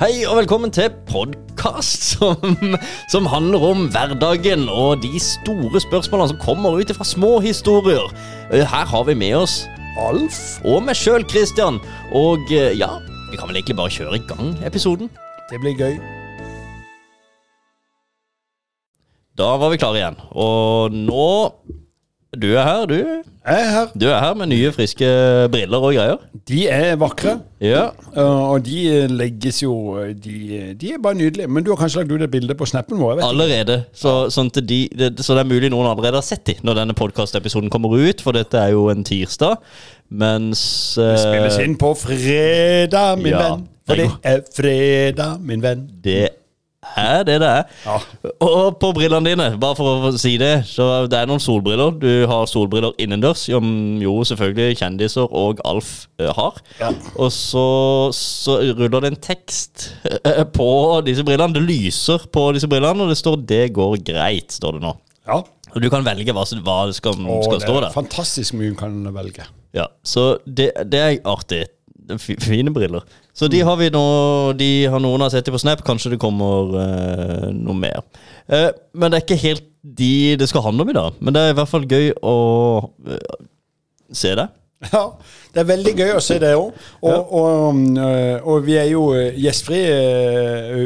Hei og velkommen til podkast som, som handler om hverdagen og de store spørsmålene som kommer ut fra små historier. Eh, Her har vi med oss Alf og meg sjøl, Christian. Og eh, ja, vi kan vel egentlig bare kjøre i gang episoden. Det blir gøy. Da var vi klare igjen. Og nå Du er her, du. Jeg er her. Du er her med nye, friske briller og greier. De er vakre, Ja. uh, og de legges jo de, de er bare nydelige. Men du har kanskje lagt ut et bilde på snappen vår? Jeg vet. Allerede. Så, sånn til de, det, så det er mulig noen allerede har sett de når denne podkastepisoden kommer ut, for dette er jo en tirsdag. Mens eh, Spilles inn på fredag, min ja, venn. For det det er fredag, min venn. Det er det det er. Ja. Og på brillene dine, bare for å si det, så det er noen solbriller. Du har solbriller innendørs, som jo selvfølgelig kjendiser og Alf eh, har. Ja. Og så, så ruller det en tekst eh, på disse brillene. Det lyser på disse brillene, og det står 'Det går greit', står det nå. ja. Og du kan velge hva, hva skal, Og skal stå er der. fantastisk mye du kan velge. Ja, så det, det er artig. Fine briller. Så de har vi nå De har noen har sett dem på Snap. Kanskje det kommer uh, noe mer. Uh, men det er ikke helt de det skal handle om i dag. Men det er i hvert fall gøy å uh, se det. Ja, det er veldig gøy å se det òg. Og, og, øh, og vi er jo gjestfri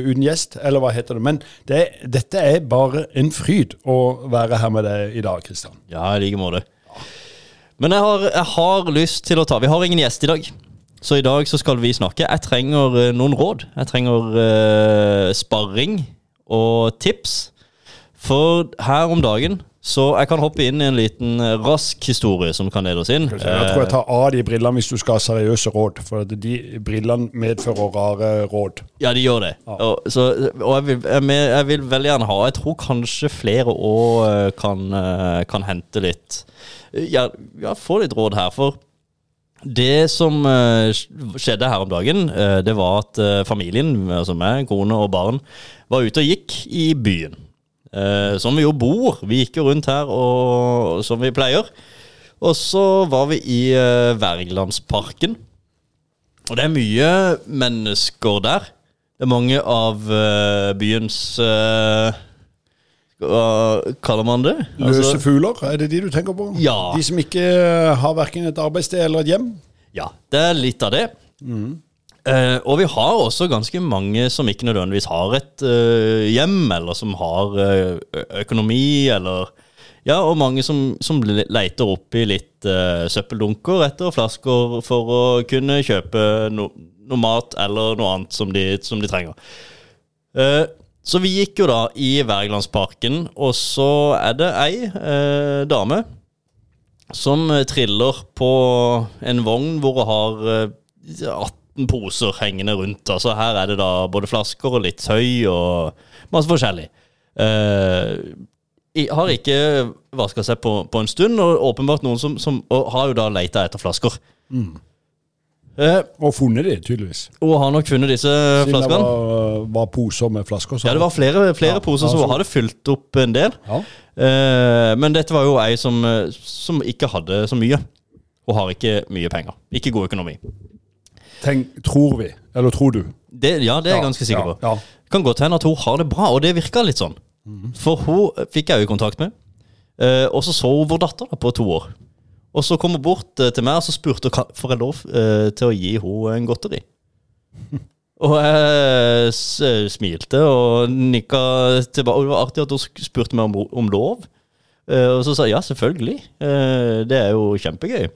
uten gjest, eller hva heter det. Men det, dette er bare en fryd å være her med deg i dag, Kristian. Ja, i like måte. Men jeg har, jeg har lyst til å ta Vi har ingen gjest i dag. Så i dag så skal vi snakke. Jeg trenger eh, noen råd. Jeg trenger uh, sparring og tips. For her om dagen så jeg kan hoppe inn i en liten eh, rask historie som kan lede oss inn. Jeg tror jeg tar av de brillene hvis du skal ha seriøse råd, for de brillene medfører rare råd. Ja, de gjør det. Og, så, og jeg, vil, jeg, vil veldig gjerne ha Jeg tror kanskje flere òg kan, kan hente litt ja, ja, få litt råd her. For det som eh, skjedde her om dagen, eh, det var at eh, familien, altså meg, kone og barn, var ute og gikk i byen. Som vi jo bor. Vi gikk jo rundt her og, som vi pleier. Og så var vi i Wergelandsparken. Og det er mye mennesker der. Det er mange av byens Hva kaller man det? Løse Altså- fugler, er det de du tenker på? Ja. De som ikke har verken et arbeidssted eller et hjem? Ja, det er litt av det. Eh, og vi har også ganske mange som ikke nødvendigvis har et eh, hjem, eller som har eh, økonomi, eller Ja, og mange som, som leiter oppi litt eh, søppeldunker etter flasker for å kunne kjøpe no, noe mat eller noe annet som de, som de trenger. Eh, så vi gikk jo da i Wergelandsparken, og så er det ei eh, dame som triller på en vogn hvor hun har eh, 18 poser hengende rundt. Altså Her er det da både flasker og litt tøy og masse forskjellig. Eh, har ikke vaska seg på, på en stund, og åpenbart noen som, som og har jo da leita etter flasker. Eh, Og funnet de, tydeligvis. og har nok funnet disse Siden det var, var poser med flasker. så- Ja, det var flere, flere Ja, poser så som så- hadde fylt opp en del. Ja. Eh, men dette var jo ei som, eh, som ikke hadde så mye. Og har ikke mye penger. Ikke god økonomi. Tenk, tror vi, eller tror du? Det, ja, det er jeg ganske sikker på. Kan godt hende at hun har det bra, og det virka litt sånn. For hun fikk jeg jo kontakt med, eh, og så så hun vår datter da, på to år. Og så kom hun bort eh, til meg og så spurte hun får jeg lov eh, til å gi henne en godteri. Og jeg s- smilte og nikka tilbake. Og det var artig at hun sk- spurte meg om, om lov. Eh, og så sa jeg ja, selvfølgelig. Eh, det er jo kjempegøy.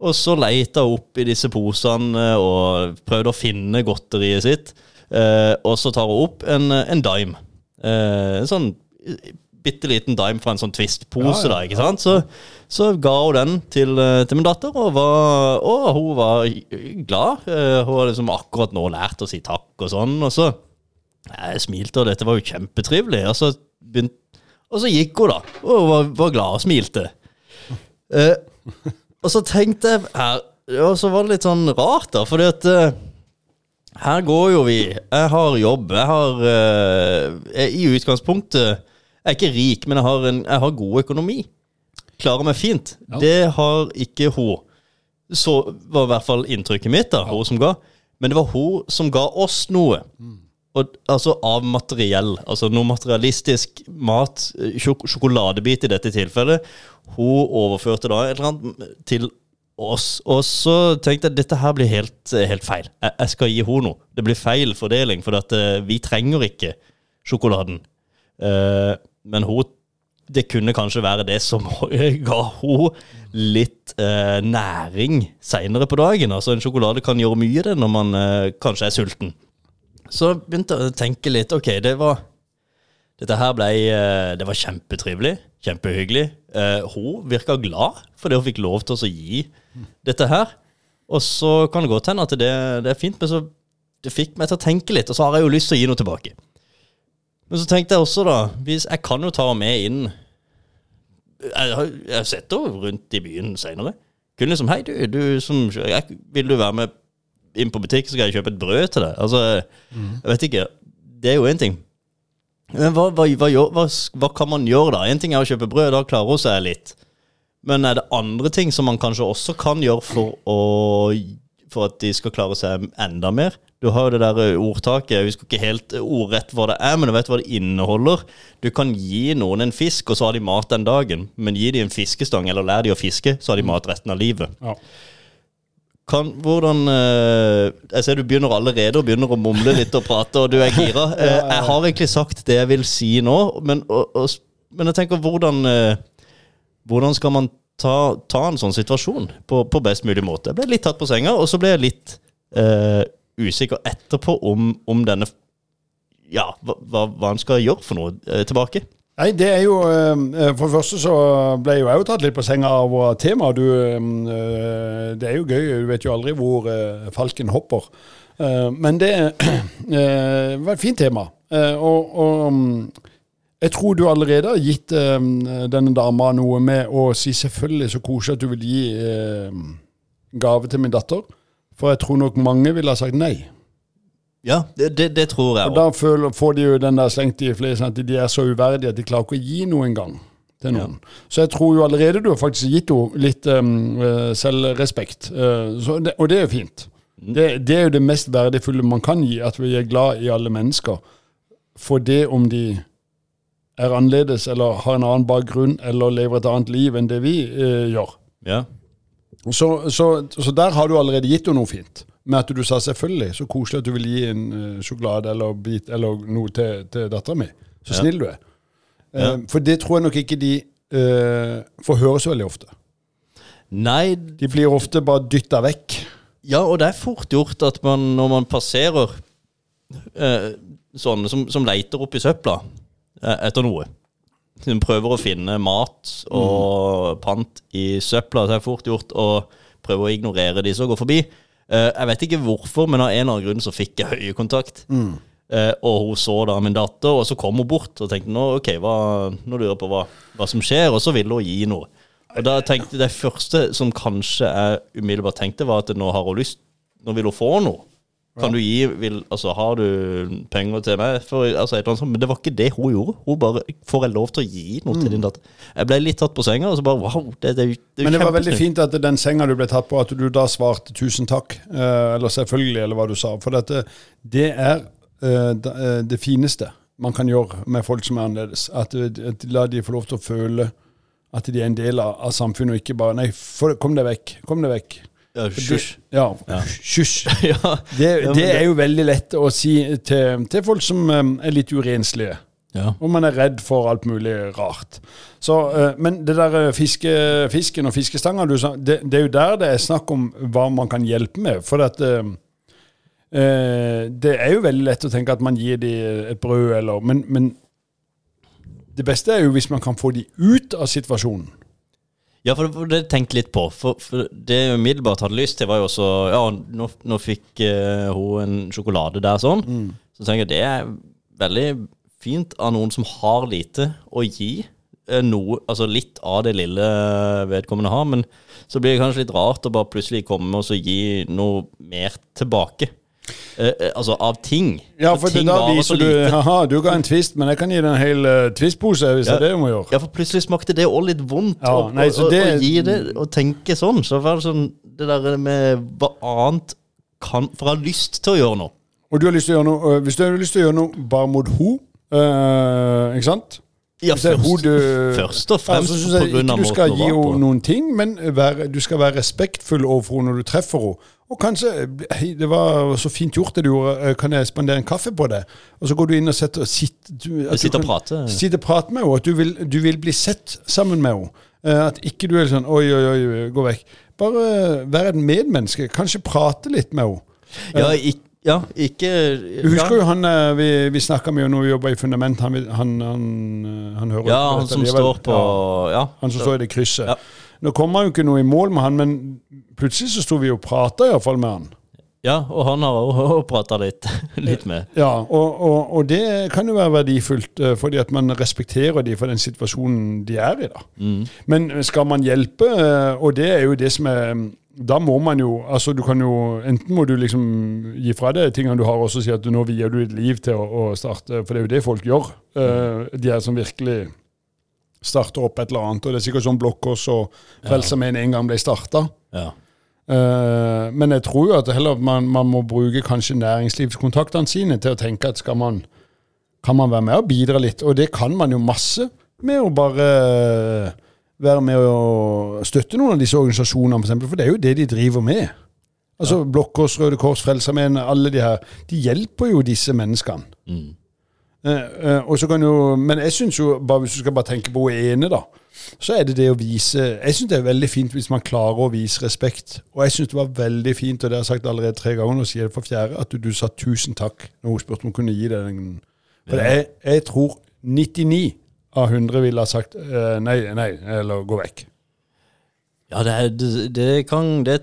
Og så leita hun opp i disse posene og prøvde å finne godteriet sitt. Eh, og så tar hun opp en, en dime. Eh, en sånn bitte liten dime fra en sånn Twist-pose, Ja, ja? Så, så ga hun den til, eh, til min datter, og, var, og hun var glad. Eh, hun har liksom akkurat nå lært å si takk og sånn, og så jeg smilte, og dette var jo kjempetrivelig. Og så, begynt, og så gikk hun, da, og hun var, var glad og smilte. Eh, og så tenkte jeg her Og så var det litt sånn rart, da, fordi at eh, her går jo vi. Jeg har jobb. Jeg har eh, I utgangspunktet Jeg er ikke rik, men jeg har, en, jeg har god økonomi. Klarer meg fint. Ja. Det har ikke hun. Så var i hvert fall inntrykket mitt, da, hun som ga. Men det var hun som ga oss noe. Og, altså av materiell. Altså noe materialistisk mat. eh, Sjok sjokoladebit i dette tilfellet. Hun overførte da et eller annet til oss. Og så tenkte jeg dette her blir helt, eh, helt feil. Jeg, jeg skal gi henne noe. Det blir feil fordeling, for at, eh, vi trenger ikke sjokoladen. Eh, men hun det kunne kanskje være det som ga hun litt eh, næring seinere på dagen. Altså En sjokolade kan gjøre mye det når man eh, kanskje er sulten. Så begynte jeg å tenke litt. Ok, det var Dette her ble eh, Det var kjempetrivelig. Kjempehyggelig. Eh, hun virka glad fordi hun fikk lov til å gi dette her. Og så kan det godt hende at det, det er fint, men så det fikk meg til å tenke litt, og så har jeg jo lyst til å gi noe tilbake. Men så tenkte jeg også, da hvis Jeg kan jo ta med inn Jeg har jeg har sett henne rundt i byen seinere. Kunne liksom Hei, du, du som jeg, Vil du være med inn på butikk, så skal jeg kjøpe et brød til deg? Altså, jeg vet ikke. Det er jo én ting. Men hva, hva, hva, gjør- hva, hva kan man gjøre da? En ting er å kjøpe brød, da klarer hun seg litt. Men er det andre ting som man kanskje også kan gjøre for, å, for at de skal klare seg enda mer? Du har jo det der ordtaket, jeg husker ikke helt ordrett hva det er, men du vet hva det inneholder. Du kan gi noen en fisk, og så har de mat den dagen. Men gi de en fiskestang, eller lær de å fiske, så har de mat resten av livet. Ja. Kan, hvordan eh, Jeg ser du begynner allerede og begynner å mumle litt og prate, og du er gira. Eh, jeg har egentlig sagt det jeg vil si nå, men, og, og, men jeg tenker hvordan eh, Hvordan skal man ta, ta en sånn situasjon på, på best mulig måte? Jeg ble litt tatt på senga, og så ble jeg litt eh, usikker etterpå om, om denne Ja, hva, hva en skal gjøre for noe eh, tilbake. Nei, det er jo eh, For det første så ble jeg jo tatt litt på senga av temaet. Du, eh, det er jo gøy. Du vet jo aldri hvor eh, falken hopper. Men det var et fint tema. Og, og mm, jeg tror du allerede har gitt eh, denne dama noe med å si selvfølgelig så koselig at du vil gi eh, gave til min datter. For jeg tror nok mange ville ha sagt nei. Ja, det, det, det tror jeg òg. da føler, får de jo den der slengt i flesen at de er så uverdige at de klarer ikke å gi noe engang til noen. Så jeg tror jo allerede du har faktisk gitt henne litt um, eh, selvrespekt. Eh, så det, og det er jo fint. Det, det er jo det mest verdifulle man kan gi, at vi er glad i alle mennesker. For det om de er annerledes eller har en annen bakgrunn eller lever et annet liv enn det vi eh, gjør. Ja. Så, så, så der har du allerede gitt henne noe fint. Med at du sa selvfølgelig, så koselig at du vil gi en uh, sjokolade eller bit eller noe til, til dattera mi. Så Ja. snill du er. Eh, Ja. for det tror jeg nok ikke de uh, får høre så veldig ofte. Nei, De blir ofte bare dytta vekk. Ja, og det er fort gjort at man, når man passerer eh, sånne som, som leiter opp i søpla eh, etter noe Hun prøver å finne mat og pant i søpla, det er fort gjort å prøve å ignorere de som går forbi. Eh, jeg vet ikke hvorfor, men av en eller annen grunn så fikk jeg øyekontakt. Eh, og hun så da min datter, og så kom hun bort og tenkte nå, ok, hva, nå lurer jeg på hva, hva som skjer, og så ville hun gi noe. Og da tenkte Det første som kanskje jeg umiddelbart tenkte, var at nå har hun lyst Nå vil hun få noe. Kan du gi vil, Altså, har du penger til meg? For, altså, annet. Men det var ikke det hun gjorde. Hun bare Får jeg lov til å gi noe til din datter? Jeg ble litt tatt på senga, og så bare wow. Det, det, det Men det var veldig fint at den senga du ble tatt på, at du da svarte 'tusen takk', eh, eller 'selvfølgelig', eller hva du sa. For dette, det er eh, eh, det fineste man kan gjøre med folk som er annerledes. At, at La de få lov til å føle at de er en del av, av samfunnet, og ikke bare 'nei, for, kom deg vekk', kom deg vekk. Ja, Hysj. Ja, Ja. hysj. Det, det er jo veldig lett å si til, til folk som eh, er litt urenslige. ja. Og man er redd for alt mulig rart. Så, eh, men det der eh, fiske, fisken og fiskestanga, det, det er jo der det er snakk om hva man kan hjelpe med. For at, eh, eh, det er jo veldig lett å tenke at man gir dem et brød, eller Men, men det beste er jo hvis man kan få dem ut av situasjonen. Ja, for det, det tenkte litt på. For, for det jeg umiddelbart hadde lyst til, var jo også Ja, nå, nå fikk uh, hun en sjokolade der sånn. Så tenker jeg det er veldig fint av noen som har lite, å gi eh, noe Altså litt av det lille vedkommende har. Men så blir det kanskje litt rart å bare plutselig komme og så gi noe mer tilbake. Eh, eh, altså av ting. Ja, For for ting da viser du. Haha, du ga en twist, men jeg kan gi deg en hel uh, twistpose hvis Ja. det er det du må gjøre. Ja, for plutselig smakte det òg litt vondt Ja, å, nei, så å, det- å gi det og tenke sånn. Så var det sånn Det der med hva annet kan For jeg har lyst til å gjøre noe. Og du har lyst til å gjøre noe øh, Hvis du har lyst til å gjøre noe bare mot ho, uh, ikke sant? Ja, først, ho først og fremst altså, jeg ikke du skal gi henne noen ting, men være, du skal være respektfull overfor henne når du treffer henne. Og kanskje hei, 'Det var så fint gjort det du gjorde, øh, kan jeg spandere en kaffe på det?' Og så går du inn og setter og sitter, du, du Sitte og prater. prate. Sitte og prater med henne. At du vil, du vil bli sett sammen med henne. Eh, At ikke du er sånn 'oi, oi, oi, gå vekk'. Bare være et medmenneske. Kanskje prate litt med henne. Ja, ikke, ja, ikke Du husker jo han øh, vi, vi snakka med når vi jobba i Fundament. Han, han, han, han hører Ja, på han dette som likevel. står på Ja. Ja. Han som står i det krysset. Ja. Nå kommer jo ikke noe i mål med han, men plutselig så sto vi og prata iallfall med han. ja, og han har òg prata litt, litt med. Ja, og, og, og det kan jo være verdifullt, eh, fordi at man respekterer de for den situasjonen de er i. da. Mm. Men skal man hjelpe, eh, og det er jo det som er Da må man jo altså du kan jo, Enten må du liksom gi fra deg tingene du har, og si at du nå vier du ditt liv til å, å starte, for det er jo det folk gjør. Uh, de er som virkelig starter opp et eller annet. Og det er sikkert sånn Blokkås og Frelsesarmeen en gang ble starta. Ja. Uh, men jeg tror jo at heller man, man må bruke kanskje næringslivskontaktene sine til å tenke at skal man, kan man være med og bidra litt? Og det kan man jo masse med å bare være med å støtte noen av disse organisasjonene, for, eksempel, for det er jo det de driver med. Altså Blå Kors, Røde Kors, Frelsesarmeen, alle de her. De hjelper jo disse menneskene. Mm. Eh, eh, og så kan jo, men jeg syns jo, bare hvis du skal bare tenke på hun ene, da, så er det det å vise Jeg syns det er veldig fint hvis man klarer å vise respekt. Og jeg syns det var veldig fint, og det har jeg sagt allerede tre ganger, og sier det for fjerde, at du, du sa tusen takk når hun spurte om hun kunne gi deg den. For Ja. jeg, jeg tror 99 av 100 ville ha sagt uh, nei, nei, eller gå vekk. Ja, det, er- det, kan, det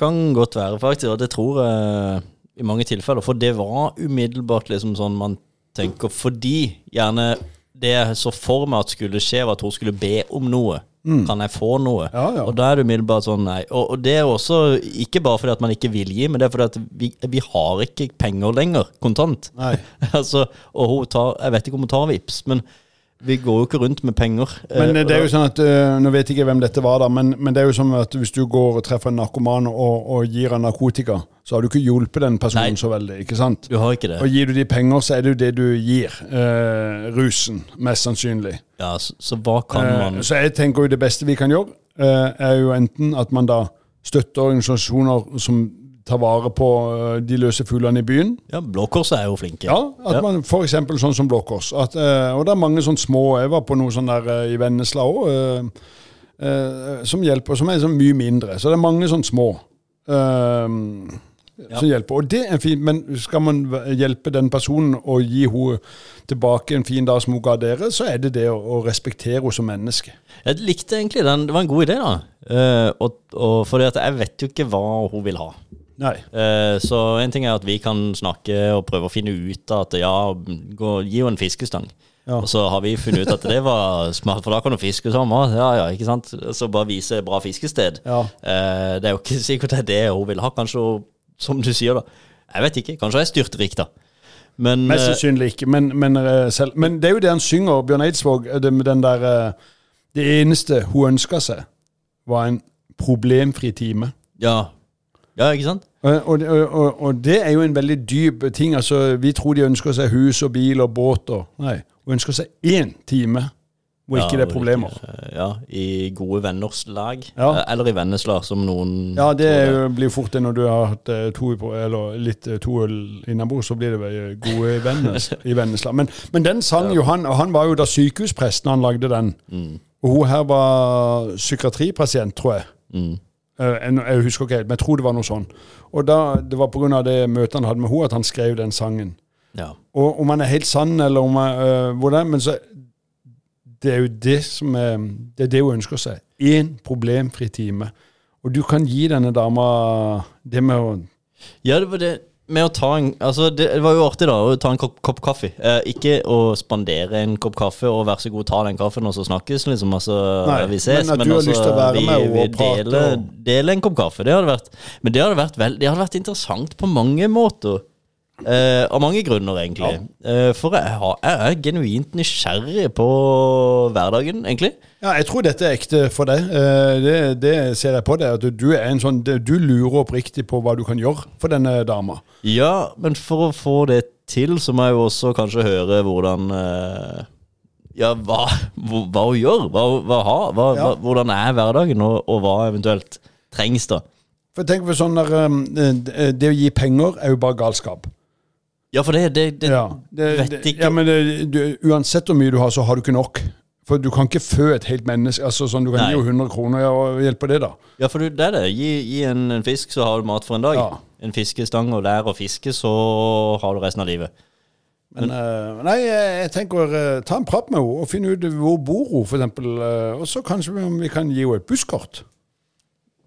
kan godt være, faktisk. Og det tror jeg i mange tilfeller. For det var umiddelbart liksom sånn man tenker Fordi gjerne det jeg så for meg at skulle skje, var at hun skulle be om noe. Kan jeg få noe? Ja, ja. Og da er det umiddelbart sånn nei. Og, og det er også ikke bare fordi at man ikke vil gi, men det er fordi at vi, vi har ikke penger lenger, kontant. Nei. altså, og hun tar Jeg vet ikke om hun tar vips, men vi går jo ikke rundt med penger. Men Eh, det er jo sånn at, øh, Nå vet jeg ikke hvem dette var, da, men, men det er jo sånn at hvis du går og treffer en narkoman og, og gir han narkotika, så har du ikke hjulpet den personen Nei. så veldig. ikke sant? Du har ikke det. Og gir du de penger, så er det jo det du gir. Eh, rusen, mest sannsynlig. Ja, så, så hva kan Eh, man så jeg tenker jo det beste vi kan gjøre, eh, er jo enten at man da støtter organisasjoner som tar vare på eh, de løse fuglene i byen. Ja, Blå Kors er jo flinke. Ja, at man for eksempel sånn som Blå Kors. At, eh, og det er mange sånne små Jeg var på noe sånn der eh, i Vennesla òg, som hjelper, som er sånn mye mindre. Så det er mange sånne små eh, som hjelper. Og det er fint, men skal man hjelpe den personen og gi henne tilbake en fin dag som hun ga dere, så er det det å, å respektere henne som menneske. Jeg likte egentlig den. Det var en god idé, da. Uh, og, og fordi at jeg vet jo ikke hva hun vil ha. Eh, så en ting er at vi kan snakke og prøve å finne ut at ja, gå, gi henne en fiskestang. Ja. Og så har vi funnet ut at det var smart, for da kan du fiske sammen. Ja, ja, ikke sant? Så bare vise bra fiskested. Ja. Eh, det er jo ikke sikkert det er det hun vil ha. Kanskje som du sier, da. Jeg vet ikke. Kanskje er styrtrik, da. Men Mest eh, sannsynlig ikke, men, men, eh, selv, men det er jo det han synger, Bjørn Eidsvåg. Det med den der Det eneste hun ønska seg, var en problemfri time. ja. Ja, ikke sant? Og, og, og, det er jo en veldig dyp ting. altså Vi tror de ønsker seg hus og bil og båt. og Nei, hun ønsker seg én time hvor ikke det er problemer. Ja, i gode venners lag. Ja. Eh, Eller i venneslag, som noen Ja, det jo, blir fort det når du har hatt eh, to, eller litt eh, to øl innabords, så blir det vel gode venner i venneslag. Men, men den sang jo han, og han var jo da sykehusprest når han lagde den. Mm. Og hun her var psykiatripasient, tror jeg. Mm. Eh, jeg husker ikke helt, men jeg tror det var noe sånn. Og da, det var pga. det møtet han hadde med henne, at han skrev den sangen. Ja. Og om han er helt sann, eller om han, øh, hvordan, men så Det er jo det som er Det er det hun ønsker seg. Én problemfri time. Og du kan gi denne dama det med å ja, det var det med å ta en Altså, det, var jo artig, da, å ta en kopp, kopp kaffe. Eh, ikke å spandere en kopp kaffe og vær så god, ta den kaffen, og så snakkes, liksom. Altså, Nei, vi ses. men at du har lyst til å være vi, med og vi prate deler, og- dele en kopp kaffe. Det hadde vært Men det hadde vært, vel, det hadde vært interessant på mange måter. Eh, av mange grunner, egentlig. Eh, for jeg, har, jeg er genuint nysgjerrig på hverdagen, egentlig. Ja, jeg tror dette er ekte for deg. Eh, Det, det ser jeg på deg. At du er en sånn Du lurer oppriktig på hva du kan gjøre for denne dama. Ja, men for å få det til, så må jeg jo også kanskje høre hvordan eh, Ja, hva, hva, hun gjør. Hva, hva, hva, Ja. hvordan er hverdagen, og, og hva eventuelt trengs, da. For tenk på sånn der, det, det å gi penger er jo bare galskap. Ja, for det, det, det Ja, det, vet ikke ja men du, uansett hvor mye du har, så har du ikke nok. For du kan ikke fø et helt menneske. altså sånn, Du kan Nei. gi jo 100 kroner, og hjelpe det, da? Ja, for du, det er det. Gi, gi en, en fisk, så har du mat for en dag. Ja. En fiskestang, og lær å fiske, så har du resten av livet. Men eh, nei, jeg tenker eh, ta en prat med henne og finne ut hvor bor hun, for eksempel. eh, og så kanskje om vi kan gi henne et busskort.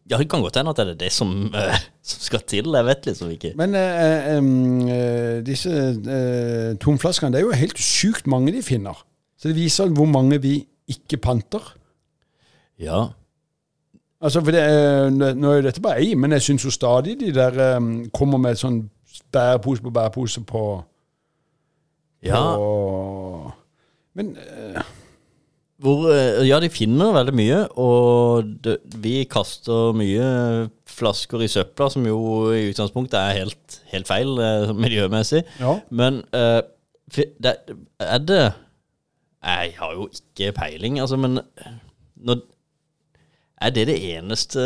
Ja, det kan godt hende at det er det som, uh, som skal til. Jeg vet liksom ikke. Men uh, um, disse uh, tomflaskene, det er jo helt sykt mange de finner. Så det viser hvor mange vi ikke panter. Ja. Altså, for det, Nå er jo dette bare ei, men jeg syns jo stadig de der um, kommer med sånn bærepose på bærepose på, ja. på Men Hvor, eh, ja, de finner veldig mye, og det, vi kaster mye flasker i søpla, som jo i utgangspunktet er helt, helt feil eh, miljømessig. ja. Men eh, det, er det Jeg har jo ikke peiling, altså, men når, er det det eneste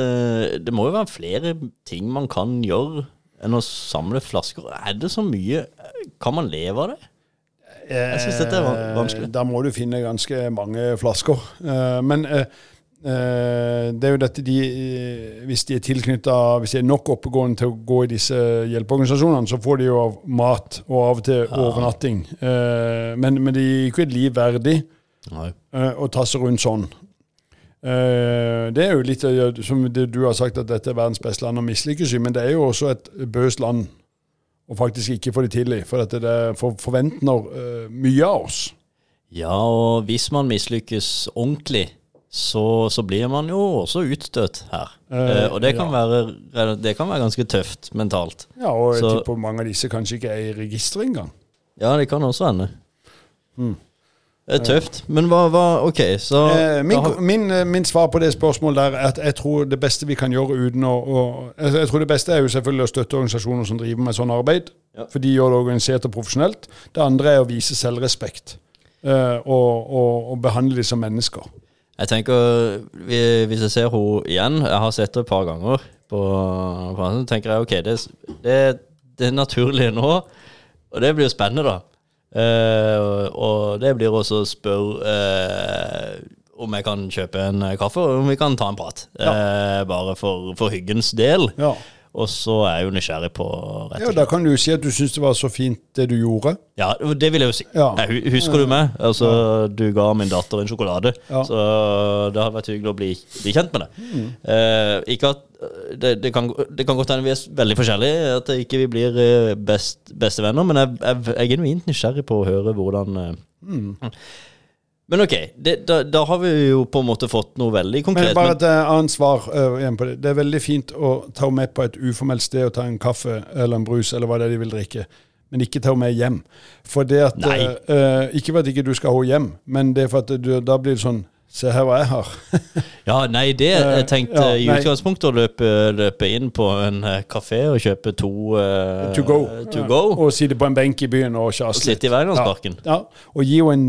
Det må jo være flere ting man kan gjøre enn å samle flasker. Er det så mye Kan man leve av det? Jeg synes dette er vanskelig. Eh, Da må du finne ganske mange flasker. Eh, Men eh, det er jo dette de Hvis de er tilknytta Hvis de er nok oppegående til å gå i disse hjelpeorganisasjonene, så får de jo av mat og av og til overnatting. Men, men de er ikke et liv verdig Nei. å tasse rundt sånn. Det er jo litt som det du har sagt, at dette er verdens beste land å mislykkes i, men det er jo også et bøst land å faktisk ikke få det til i. For at det for, forventer uh, mye av oss. Ja, og hvis man mislykkes ordentlig, så, så blir man jo også utstøtt her. Eh, Eh, og det kan, ja. være, det kan være ganske tøft mentalt. Ja, og jeg Så- tipper mange av disse kanskje ikke er i registeret engang. Ja, det kan også hende. Mm. Det er tøft. Men hva, hva Ok, så Eh, min, min, eh, min svar på det spørsmålet der er at jeg tror det beste vi kan gjøre uten å, å altså, Jeg tror det beste er jo selvfølgelig å støtte organisasjoner som driver med sånn arbeid. Ja. For de gjør det organisert og profesjonelt. Det andre er å vise selvrespekt. eh, og, og, og behandle dem som mennesker. Jeg tenker, Hvis jeg ser henne igjen Jeg har sett det et par ganger. På, på tenker jeg ok, det, det, det er naturlig nå. Og det blir jo spennende, da. Eh, og, det blir også å spørre uh, om jeg kan kjøpe en kaffe, og om vi kan ta en prat. Eh, bare for, for hyggens del. Ja. Og så er jeg jo nysgjerrig på rett og slett. ja, Da kan du jo si at du syns det var så fint det du gjorde. Ja, det vil jeg jo si. Ja. Jeg husker du meg? Altså, Du ga min datter en sjokolade. Ja. Så det hadde vært hyggelig å bli, bli kjent med det. Mm. Eh, ikke at det, det, kan, det kan godt hende vi er veldig forskjellige, at vi ikke vi blir eh, best, bestevenner, men jeg, jeg, jeg er genuint nysgjerrig på å høre hvordan eh, Mm. Men ok, det, da, da har vi jo på en måte fått noe veldig konkret. Men bare et eh, annet svar uh, igjen på det. Det er veldig fint å ta henne med på et uformelt sted og ta en kaffe eller en brus eller hva det er de vil drikke, men ikke ta henne med hjem. For det at, eh, ikke for at ikke du skal ha henne hjem, men det er for at du, da blir det sånn Se her hva jeg har. ja, nei, det jeg tenkte ja, i utgangspunktet å løpe, løpe inn på en kafé og kjøpe to uh, to go. to go. Og sitte på en benk i byen og Og kjase sitte i Veilandsparken. Ja, og gi henne en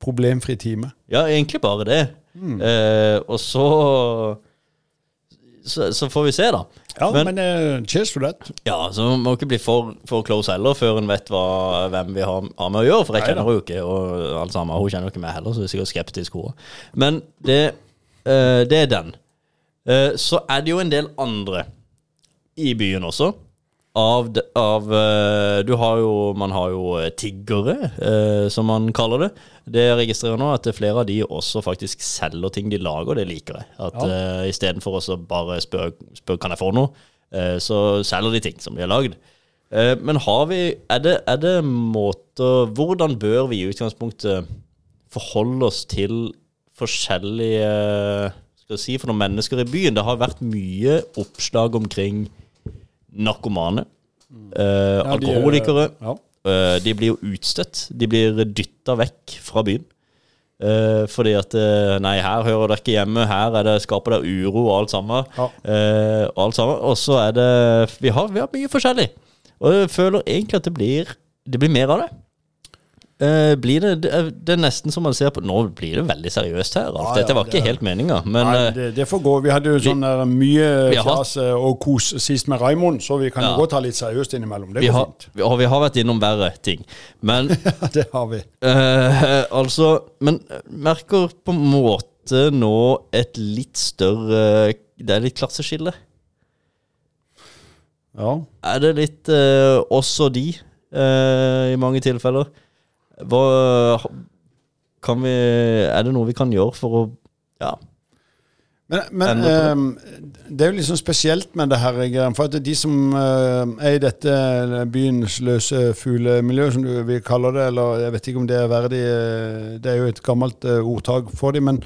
problemfri time. Ja, egentlig bare det. Mm. Eh, og så, så Så får vi se, da. Ja, men, Men- uh, cheers for that. Ja, så må ikke bli for, for close heller før en vet hva, hvem vi har, har med å gjøre. For jeg kjenner henne ikke, og alt sammen. Hun kjenner ikke meg heller, så hun er sikkert skeptisk. Hun. Men det, eh, det er den. Eh, så er det jo en del andre i byen også. Av, av eh, Du har jo Man har jo eh, tiggere, eh, som man kaller det. Det jeg registrerer nå, at er flere av de også faktisk selger ting de lager. Det liker jeg. At Ja. eh, Istedenfor å bare spørre spør, kan jeg få noe, eh, så selger de ting som de har lagd. Eh, men har vi er det, er det måter Hvordan bør vi i utgangspunktet forholde oss til forskjellige skal jeg si, for noen mennesker i byen? Det har vært mye oppslag omkring narkomane. eh, Ja, de, alkoholikere. Ja. Eh, de blir jo utstøtt. De blir dytta vekk fra byen. Eh, fordi at eh, Nei, her hører dere ikke hjemme. Her er det, skaper det uro og alt sammen. Ja. Eh, alt sammen. Og så er det vi har, vi har mye forskjellig. Og jeg føler egentlig at det blir Det blir mer av det. Eh, blir det, det, er, det er nesten som man ser på Nå blir det veldig seriøst her. Alt. Ja, ja, Dette var det ikke helt meninga, men Nei, eh, det, det får gå. Vi hadde jo sånn vi, mye fjas eh, og kos sist med Raimond, så vi kan Ja. jo godt ta litt seriøst innimellom. Det vi går har, fint. vi, og vi har vært innom verre ting. Men det har vi. Uh, altså, men merker på en måte nå et litt større Det er litt klasseskille. Ja. Er det litt uh, oss og de eh, i mange tilfeller? Hva kan vi Er det noe vi kan gjøre for å Ja. Men, men eh, det er jo sånn spesielt med det her. For at de som eh, er i dette byens løse fuglemiljø, som du vil kalle det, eller jeg vet ikke om det er verdig eh, Det er jo et gammelt eh, ordtak for dem. Men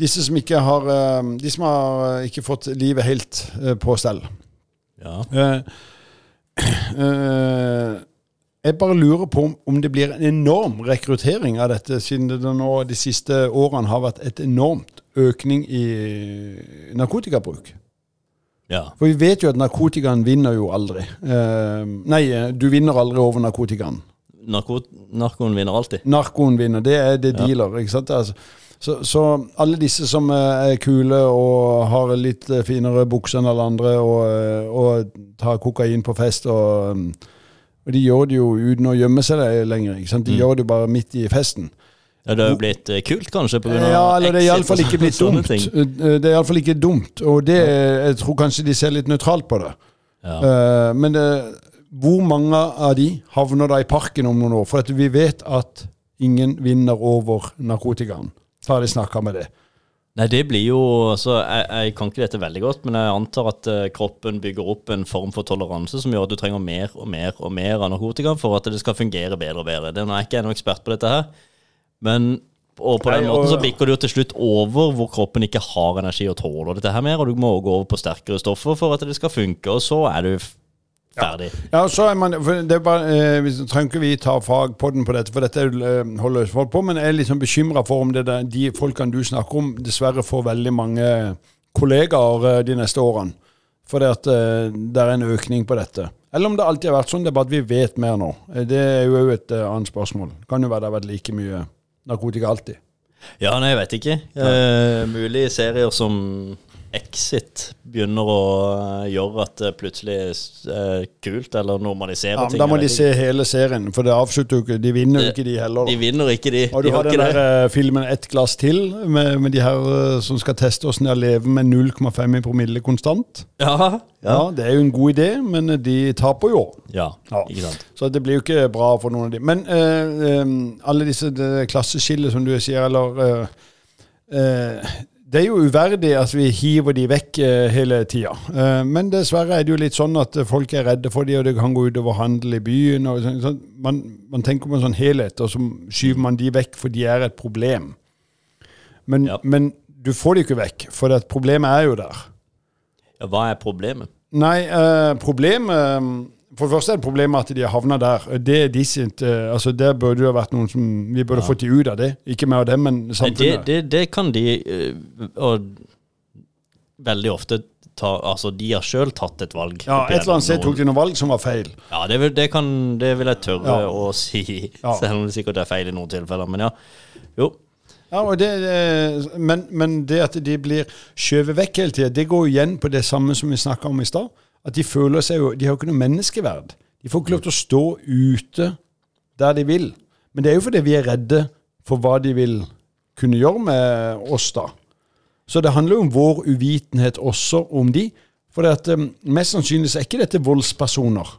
disse som ikke har eh, De som har eh, ikke fått livet helt eh, på stell. ja. Jeg bare lurer på om, om det blir en enorm rekruttering av dette, siden det nå de siste årene har vært et enormt økning i narkotikabruk. ja. For vi vet jo at narkotikaen vinner jo aldri. Eh, nei, du vinner aldri over narkotikaen. Narko narkoen vinner alltid. Narkoen vinner, det er det Ja. dealer. ikke sant? Altså, så, så alle disse som eh, er kule og har litt eh, finere bukser enn alle andre og, eh, og tar kokain på fest og, mm, og de gjør det jo uten å gjemme seg der lenger. ikke sant? De Mm. gjør det jo bare midt i festen. Ja, det har jo blitt eh, kult, kanskje? På grunn av Ja, eller det er iallfall ikke blitt dumt. Eh, Det er iallfall ikke dumt, og det, jeg tror kanskje de ser litt nøytralt på det. Ja. Eh, men det, hvor mange av de havner da i parken om noen år? For at vi vet at ingen vinner over narkotikaen. Så har de snakka med det. Nei, det blir jo altså, jeg, jeg kan ikke dette veldig godt, men jeg antar at eh, kroppen bygger opp en form for toleranse som gjør at du trenger mer og mer og mer av narkotika for at det skal fungere bedre og bedre. Det nå er ikke jeg noen ekspert på dette her, men og på den Nei, måten og- så bikker du til slutt over hvor kroppen ikke har energi og tåler dette her mer, og du må gå over på sterkere stoffer for at det skal funke, og så er du ferdig. Ja, så er man, det er bare, eh, Vi trenger ikke vi ta fagpodden på dette, for dette er eh, holder folk på, men jeg er sånn bekymra for om det der, de folkene du snakker om, dessverre får veldig mange kollegaer eh, de neste årene. For det, at, eh, det er en økning på dette. Eller om det alltid har vært sånn, det er bare at vi vet mer nå. Det er jo et annet spørsmål. Kan jo være det har vært like mye narkotika alltid. Ja, nei, jeg vet ikke. Eh, mulig serier som Exit begynner å eh, gjøre at det plutselig er kult, eller normaliserer Ja, men ting. da må de se hele serien, for det avslutter jo ikke. De vinner jo ikke, de heller. ikke. De vinner ikke, de. Og du de har har den der det. eh, filmen 'Ett glass til', med, med de her eh, som skal teste åssen det er å leve med 0,5 i promille konstant. Ja, Ja. ja. Det er jo en god idé, men eh, de taper jo. ja, Ja. ikke sant. Så det blir jo ikke bra for noen av de. Men eh, eh, alle disse klasseskillene som du sier, eller eh, eh, Det er jo uverdig at vi hiver de vekk eh, hele tida. Eh, men dessverre er det jo litt sånn at folk er redde for de, og det kan gå utover handel i byen. Og sånn, sånn. Man, man tenker på en sånn helhet, og så skyver man de vekk, for de er et problem. Men, Ja. men du får de ikke vekk, for problemet er jo der. Ja, hva er problemet? Nei, eh, problemet For det første er det problemet at de har havna der. Det er de sitt eh, Altså, Der burde ha vært noen som Vi burde Ja. fått de ut av det. Ikke mer av dem, men samfunnet. det, det, det kan de eh, Og veldig ofte ta Altså, de har sjøl tatt et valg. ja, Et eller annet sted tok de noen valg som var feil. Ja, det vil, det kan, det vil jeg tørre Ja. å si, Ja. selv om det sikkert er feil i noen tilfeller. Men ja. Jo. Ja, og det, det- men, men det at de blir skjøvet vekk hele tida, det går igjen på det samme som vi snakka om i stad. At de føler seg jo De har jo ikke noe menneskeverd. De får ikke lov til å stå ute der de vil. Men det er jo fordi vi er redde for hva de vil kunne gjøre med oss, da. Så det handler jo om vår uvitenhet også om de. For det at, um, mest sannsynlig så er ikke dette voldspersoner.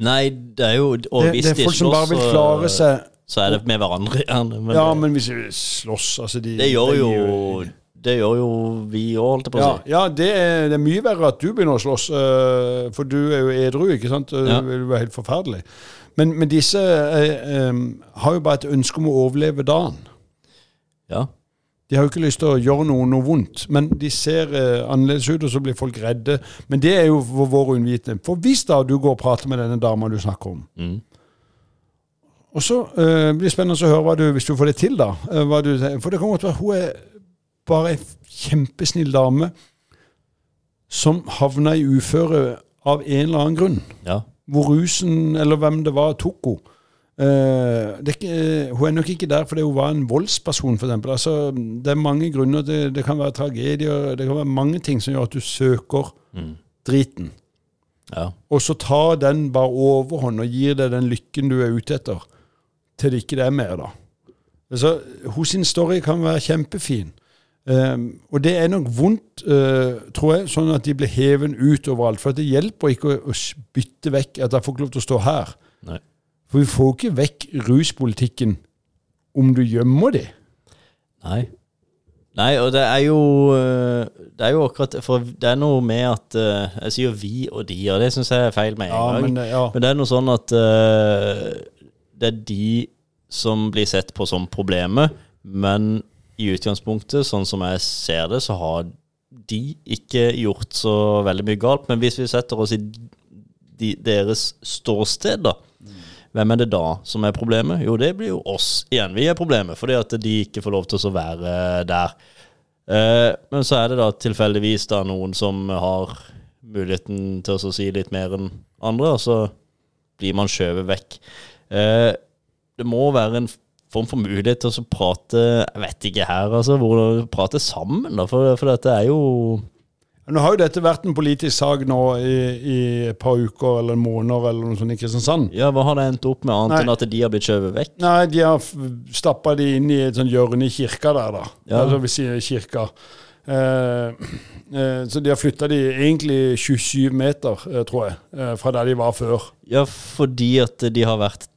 Nei, det er jo Og Det, hvis det er de slåss, som bare vil klare seg så er det med hverandre gjerne. Men, Ja, men hvis de slåss altså de, det gjør de- jo Det gjør jo vi òg, holdt jeg på å si. ja det, er, det er mye verre at du begynner å slåss, uh, for du er jo edru, ikke sant? Det Ja. vil være helt forferdelig. Men, men disse uh, um, har jo bare et ønske om å overleve dagen. Ja. De har jo ikke lyst til å gjøre noe, noe vondt, men de ser uh, annerledes ut, og så blir folk redde. Men det er jo for vår unnvitende. For hvis da du går og prater med denne dama du snakker om, Mm. og så eh, blir det spennende å høre hva du, hvis du får det til, da. eh, du, for det kan godt være hun er bare ei kjempesnill dame som havna i uføre av en eller annen grunn. Ja. Hvor rusen, eller hvem det var, tok henne. Uh, det hun er nok ikke der fordi hun var en voldsperson, f.eks. Altså, det er mange grunner. Det, det kan være tragedier, det kan være mange ting som gjør at du søker Mm. driten. ja. Og så tar den bare overhånd og gir deg den lykken du er ute etter, til det ikke er mer, da. Altså, Hos sin story kan være kjempefin. Um, og det er nok vondt, uh, tror jeg, sånn at de blir heven ut overalt. For det hjelper ikke å, å bytte vekk at jeg får ikke lov til å stå her. Nei. For vi får ikke vekk ruspolitikken om du gjemmer det. Nei. Nei, og det er jo øh, Det er jo akkurat For det er noe med at øh, Jeg sier vi og de, og det syns jeg er feil med en Ja, gang. men, ja. Men det er noe sånn at uh, det er de som blir sett på som problemet, men i utgangspunktet, sånn som jeg ser det, så har de ikke gjort så veldig mye galt. Men hvis vi setter oss i de, deres ståsted, da, hvem er det da som er problemet? Jo, det blir jo oss igjen. Vi er problemet, fordi at de ikke får lov til å være der. Eh, men så er det da tilfeldigvis da noen som har muligheten til å si litt mer enn andre, og så blir man skjøvet vekk. Eh, det må være en form for mulighet til å prate Jeg vet ikke her, altså. Hvordan prate sammen, da. For, for dette er jo Nå har jo dette vært en politisk sak nå i, i et par uker eller måneder eller noe sånt i Kristiansand. Ja, hva har det endt opp med, annet Nei. enn at de har blitt skjøvet vekk? Nei, de har stappa de inn i et sånt hjørne i kirka der, da. Ja. Altså vi sier kirka. Eh, eh, så de har flytta de egentlig 27 meter, eh, tror jeg, fra der de var før. Ja, fordi at de har vært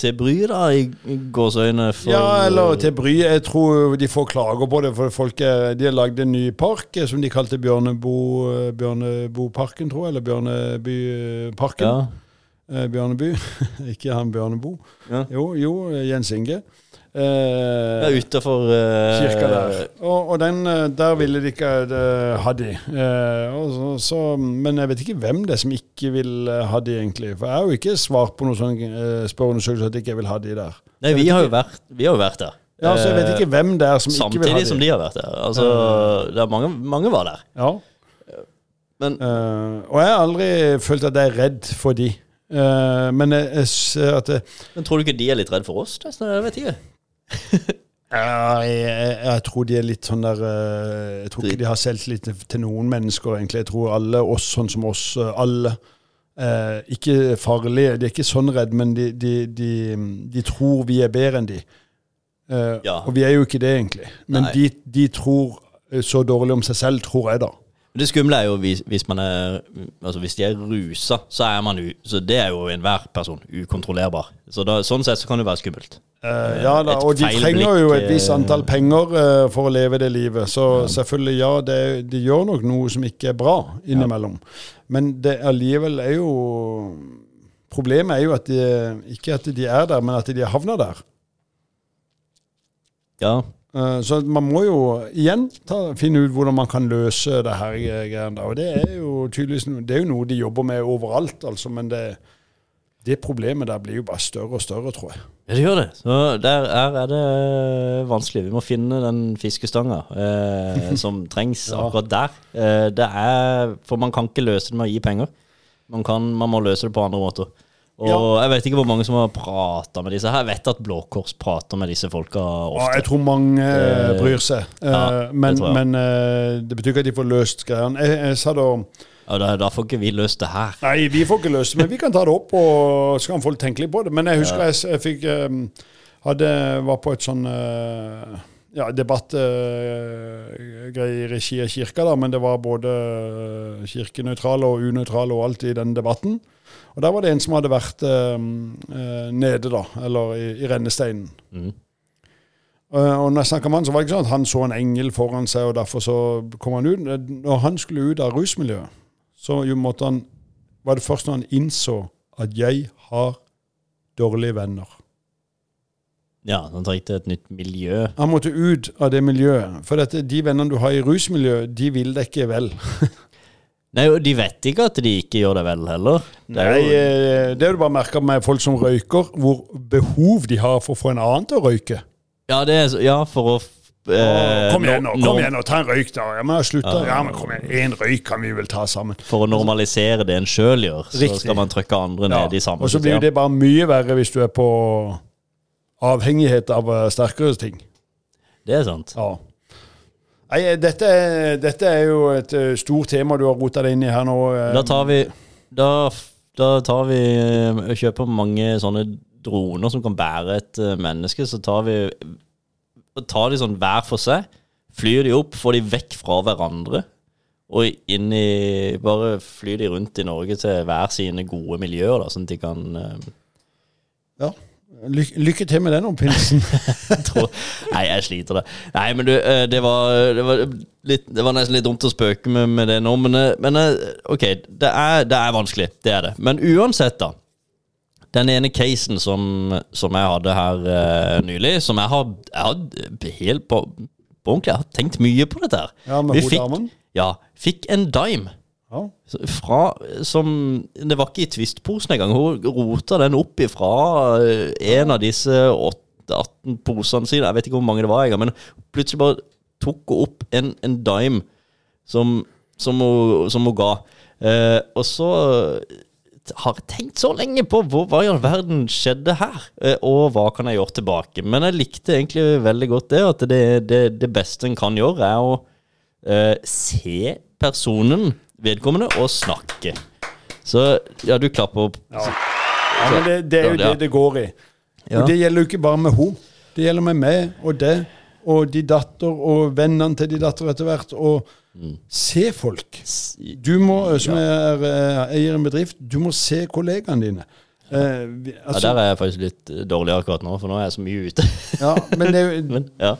til bry, da, i gåseøyne. Ja, eller til bry. Jeg tror de får klager på det, for folk er, de har lagd en ny park eh, som de kalte Bjørnebo, eh, Bjørneboparken, tror jeg. Eller Bjørnebyparken. Ja, Eh, Bjørneby. Ikke han Bjørnebo. Ja. Jo, jo, Jens Inge. Eh, ja utafor kirka der. Og, og den, eh, der ville de ikke eh, ha de. Eh, og så, så, men jeg vet ikke hvem det er som ikke vil eh, ha de, egentlig. For jeg har jo ikke svart på noen sånn uh, spørreundersøkelse at jeg ikke vil ha de der. Nei, vi har vært, vi har jo vært der. Ja, så jeg vet ikke hvem det er som ikke vil ha de. Samtidig som de har vært der. Altså, det er mange, mange var der. Ja. Men Eh, og jeg har aldri følt at jeg er redd for de. Eh, men jeg, jeg ser at det, Men tror du ikke de er litt redd for oss? Det vet ikke. Jeg, jeg, jeg tror de er litt sånn der eh, Jeg tror ikke de har selvtillit til, til noen mennesker, egentlig. Jeg tror alle oss sånn som oss, eh, alle eh, Ikke farlige, de er ikke sånn redd, men de, de, de, de tror vi er bedre enn de. Eh, Ja. Og vi er jo ikke det, egentlig. Men de, de tror eh, så dårlig om seg selv, tror jeg, da. Det skumle er jo hvis, hvis man er Altså hvis de er rusa, så er man Så det er jo enhver person ukontrollerbar. Så da, sånn sett så kan det være skummelt. Uh, ja da, Et og de trenger trenger jo et visst eh, antall penger uh, for å leve det livet. Så selvfølgelig, ja, det, de gjør nok noe som ikke er bra innimellom. Men det allikevel er jo Problemet er jo at de, ikke at de er der, men at de har havna der. Ja. Eh, Så man må jo igjen ta, finne ut hvordan man kan løse det her greiene. der. Og det er jo tydeligvis det er jo noe de jobber med overalt, altså. Men det, det problemet der blir jo bare større og større, tror jeg. Ja, det gjør det. Så der er, er det vanskelig. Vi må finne den fiskestanga eh, som trengs Ja. akkurat der. Eh, det er, for man kan ikke løse det med å gi penger. Man, kan, man må løse det på andre måter. Og Ja. jeg vet ikke hvor mange som har prata med disse her. Jeg vet at Blå Kors prater med disse folka Ja, jeg tror mange eh, Det- bryr seg. Eh, Ja, men det men eh, det betyr ikke at de får løst greiene. Jeg, jeg sa da Ja, da, da får ikke vi løst det her. Nei, vi får ikke løst det, men vi kan ta det opp, og så kan folk tenke litt på det. Men jeg husker jeg, jeg fikk eh, hadde, var på et sånn eh, ja, debattgreie i regi av kirka, da, men det var både eh, kirkenøytrale og unøytrale og alt i den debatten. Og der var det en som hadde vært eh, eh, nede, da, eller i, i rennesteinen. Mm. Og når jeg snakket med han, så var det ikke sånn at han så en engel foran seg, og derfor så kom han ut. Når han skulle ut av rusmiljøet, så jo måtte han var det først når han innså at jeg har dårlige venner. Ja, han trengte et nytt miljø. Han måtte ut av det miljøet. For dette, de vennene du har i rusmiljøet, de vil deg ikke vel. Nei, og de vet ikke at de ikke gjør det vel heller. Det er Nei, jo, eh, det er du bare merka med folk som røyker, hvor behov de har for å få en annen til å røyke. ja, det er ja, for å eh, kom igjen nå, kom igjen nå, ta en røyk, da. Ja, men jeg slutter. Ja, men kom igjen, én røyk kan vi vel ta sammen. For å normalisere det en sjøl gjør, så Riktig. skal man trykke andre Ja. ned i samme Og så blir jo det bare mye verre hvis du er på avhengighet av eh, sterkere ting. Det er sant. Ja. Nei, eh, dette, dette er jo et eh, stort tema du har rota deg inn i her nå. eh. Da tar vi Da, da tar vi eh, Kjøper mange sånne droner som kan bære et menneske. Så tar vi Tar de sånn hver for seg, flyr de opp, får de vekk fra hverandre. Og inn i Bare flyr de rundt i Norge til hver sine gode miljøer, da, sånn at de kan Ja. Ly lykke til med den oppfinnelsen. Nei, jeg sliter det. Nei, men du, eh, det var, det var, litt, det var nesten litt dumt å spøke med, med det nå, men, eh, men eh, OK, det er, det er vanskelig. Det er det. Men uansett, da. Den ene casen som, som jeg hadde her uh, nylig, som jeg har, jeg har helt på, på ordentlig Jeg har tenkt mye på dette her. Ja, med fikk, ja, fikk en dime. Ja. Fra, som, det var ikke i Twist-posen engang. Hun rota den opp ifra eh, en av disse 8-18 posene sine. Jeg vet ikke hvor mange det var engang, men plutselig bare tok hun opp en, en dime som, som, hun, som hun ga. Eh, og så har jeg tenkt så lenge på hvor, hva i all verden skjedde her, eh, og hva kan jeg gjøre tilbake. Men jeg likte egentlig veldig godt det, at det, det, det beste en kan gjøre, er å eh, se personen vedkommende og snakke. Så ja, du klapper opp. Ja, men det, det er jo Ja. det det går i. Ja. Og det gjelder jo ikke bare med henne. Det gjelder med meg og det, og de datter og vennene til de datter etter hvert. Og Mm. se folk. Du må, som er eh, eier i en bedrift, du må se kollegaene dine. Eh, vi- Ja, altså, Der er jeg faktisk litt eh, dårlig akkurat nå, for nå er jeg så mye ute. ja, men det, Men ja.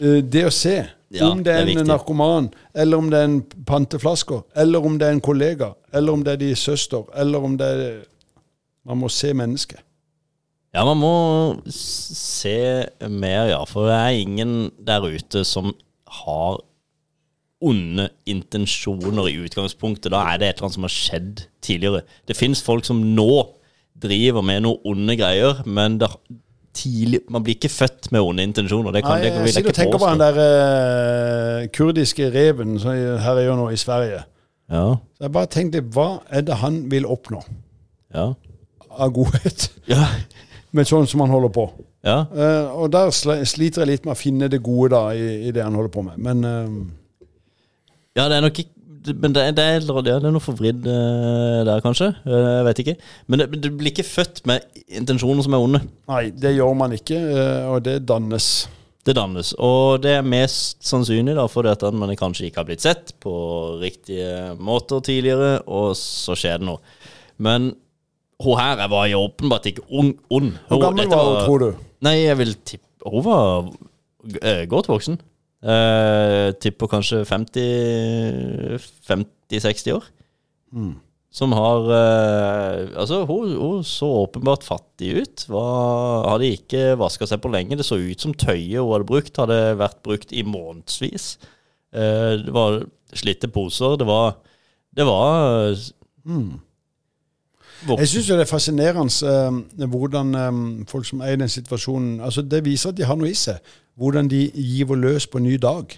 eh, det å se, Ja, om det er, det er en narkoman, eller om det er en panteflasker, eller om det er en kollega, eller om det er de søster, eller om det er Man må se mennesket. ja, man må se mer, ja. For det er ingen der ute som har onde intensjoner i utgangspunktet. Da er det et eller annet som har skjedd tidligere. Det fins folk som nå driver med noen onde greier, men det, tidlig, man blir ikke født med onde intensjoner. Det kan, Nei, det kan, jeg sitter og tenker på den der uh, kurdiske reven som her er jo nå i Sverige. Ja, Så jeg bare tenkte, hva er det han vil oppnå ja, av godhet ja. med sånn som han holder på? ja. Uh, og der sliter jeg litt med å finne det gode da i, i det han holder på med. Men uh, Ja, det er nok ikke men det, det, er, ja, det er noe forvridd eh, der, kanskje. Eh, jeg vet ikke. Men du blir ikke født med intensjoner som er onde. nei, det gjør man ikke, eh, og det dannes. Det dannes. Og det er mest sannsynlig da fordi at man kanskje ikke har blitt sett på riktige måter tidligere, og så skjer det noe. Men hun her jeg var jo åpenbart ikke ung, ond. Hvor gammel var hun, tror du? Nei, jeg vil tippe Hun var godt voksen. Eh, tipper kanskje 50-60 år. Som har uh, Altså, hun, hun så åpenbart fattig ut. Var, hadde ikke vaska seg på lenge. Det så ut som tøyet hun hadde brukt, hadde vært brukt i månedsvis. Uh, det var slitte poser. Det var Det var mm. Jeg syns det er fascinerende hvordan folk som er i den situasjonen altså Det viser at de har noe i seg. Hvordan de giver løs på en ny dag.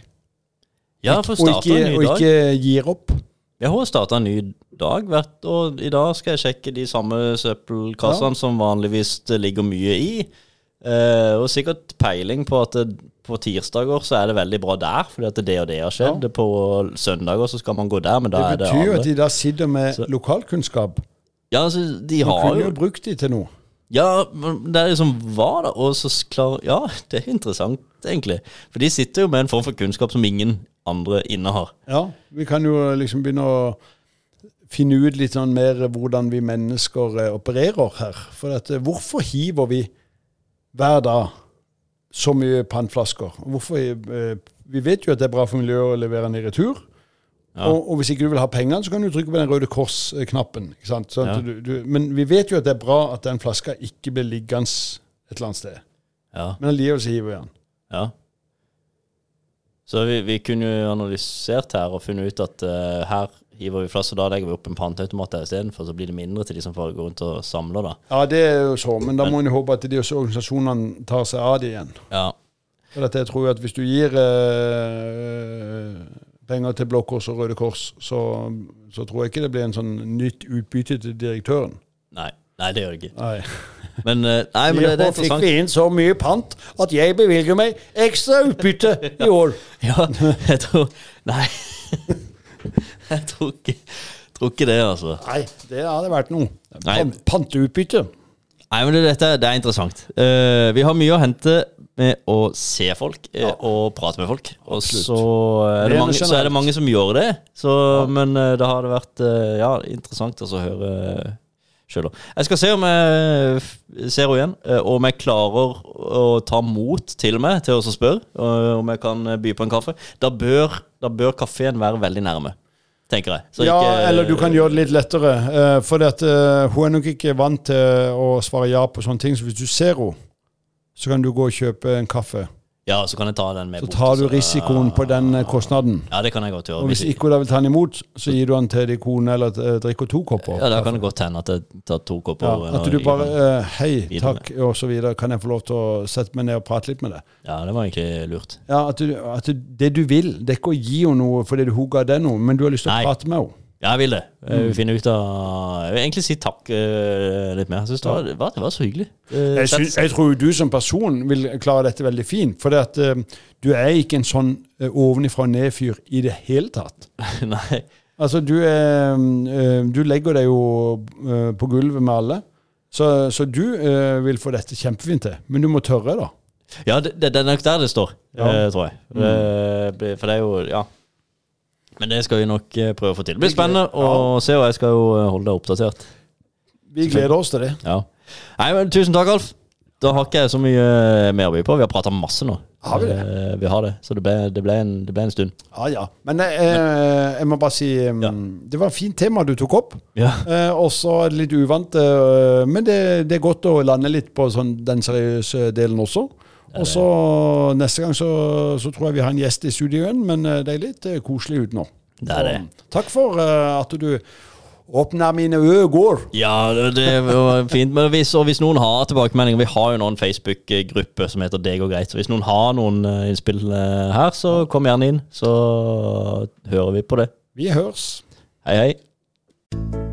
Ja, for å starte en ny og ikke gir opp. Jeg har starta en ny dag, og i dag skal jeg sjekke de samme søppelkassene som vanligvis det ligger mye i. Eh, og sikkert peiling på at det, på tirsdager så er det veldig bra der, fordi at det og det har skjedd. På søndager så skal man gå der, men da Det er det betyr jo at de da sitter med Så- lokalkunnskap. Ja, altså, de Man har kunne jo jo brukt de til noe. Ja, det er liksom hva da? Og så klar Ja, det er interessant, egentlig. For de sitter jo med en form for kunnskap som ingen andre innehar. Ja, vi kan jo liksom begynne å finne ut litt sånn mer hvordan vi mennesker eh, opererer her. For at, eh, hvorfor hiver vi hver dag så mye pantflasker? Hvorfor, eh, vi vet jo at det er bra for miljøet å levere den i retur. Ja. Og, og hvis ikke du vil ha pengene, så kan du trykke på den røde kors-knappen. Ja. du, du, men vi vet jo at det er bra at den flaska ikke blir liggende et eller annet sted. Ja. Men allikevel så hiver vi den. ja. Så vi, vi kunne jo analysert her og funnet ut at uh, her hiver vi flass, og da legger vi opp en panteautomat der istedenfor, så blir det mindre til de som får gå rundt og samler, da. Ja, det er jo så, men da må en håpe at de også organisasjonene tar seg av det igjen. Ja. For dette, jeg tror jo at hvis du gir eh, penger til Blå Kors og Røde Kors, så, så tror jeg ikke det blir en sånn nytt utbytte til direktøren. Nei. Nei, det gjør det ikke. Nei. Men, eh, nei, men det, det er fikk vi inn så mye pant at jeg bevilger meg ekstra utbytte i år. Ja, jeg tror Nei. Jeg tror ikke, tror ikke det, altså. Nei, det hadde vært noe. Nei. Pan- Panteutbytte. Nei, men det, dette det er interessant. Uh, vi har mye å hente med å se folk eh, og prate med folk. Og så er, det mange, så er det mange som gjør det. Så, Men eh, det vært eh, ja, interessant å høre sjøl. Jeg skal se om jeg ser henne igjen, eh, og om jeg klarer å ta mot til meg til å spørre eh, om jeg kan by på en kaffe. Da bør, da bør kafeen være veldig nærme, tenker jeg. Så Ja, ikke- eller du kan gjøre det litt lettere. Uh, for at, uh, hun er nok ikke vant til å svare ja på sånne ting. Så hvis du ser henne, så kan du gå og kjøpe en kaffe. Ja, så kan jeg ta den med Så bort, tar du risikoen på den eh, kostnaden. Ja, det kan jeg godt gjøre. Og hvis ikke hun vil ta den imot, så gir du den til din kone, eller eh, drikker to kopper. Ja, da kan det godt hende at jeg tar to kopper. Ja, at du bare uh, Hei, takk, og så videre. Kan jeg få lov til å sette meg ned og prate litt med deg? Ja, det var egentlig lurt. Ja, at, du, at det du vil, det er ikke å gi henne noe fordi hun ga deg noe, men du har lyst til å prate med henne. Ja, jeg vil det. Jeg Mm. vil finne ut av Jeg vil egentlig si takk eh, litt mer. Jeg synes det, var, det, var, det var så hyggelig. Eh, Jeg, sett- jeg tror du som person vil klare dette veldig fint. For det at, eh, du er ikke en sånn uh, ovenifra og ned-fyr i det hele tatt. Nei. Altså, du, er, eh, du legger deg jo eh, på gulvet med alle. Så, så du eh, vil få dette kjempefint til. Men du må tørre, da. Ja, det, det, det er nok der det står, Ja. eh, tror jeg. Eh, for det er jo Ja. Men det skal vi nok eh, prøve å få til. Det blir spennende å se, og jeg skal jo eh, holde deg oppdatert. Vi gleder oss til det. Ja. Nei, men Tusen takk, Alf. Da har ikke jeg så mye eh, mer å by på. Vi har prata masse nå. Har vi det? Vi har det. Så det ble, det ble, en, det ble en stund. Ja, ja. Men eh, jeg må bare si Ja. Det var et fint tema du tok opp. Ja. Eh, og så er litt uvant, eh, men det, det er godt å lande litt på sånn, den seriøse delen også. Og så neste gang så, så tror jeg vi har en gjest i studio igjen, men eh, det er litt eh, koselig ut nå. Det er det. Så, takk for uh, at du åpna mine øyne. Ja, det- var fint. Men hvis, hvis noen har tilbakemeldinger Vi har jo nå en Facebook-gruppe som heter Det går greit. Så hvis noen har noen innspill her, så kom gjerne inn. Så hører vi på det. Vi høres. Hei, hei.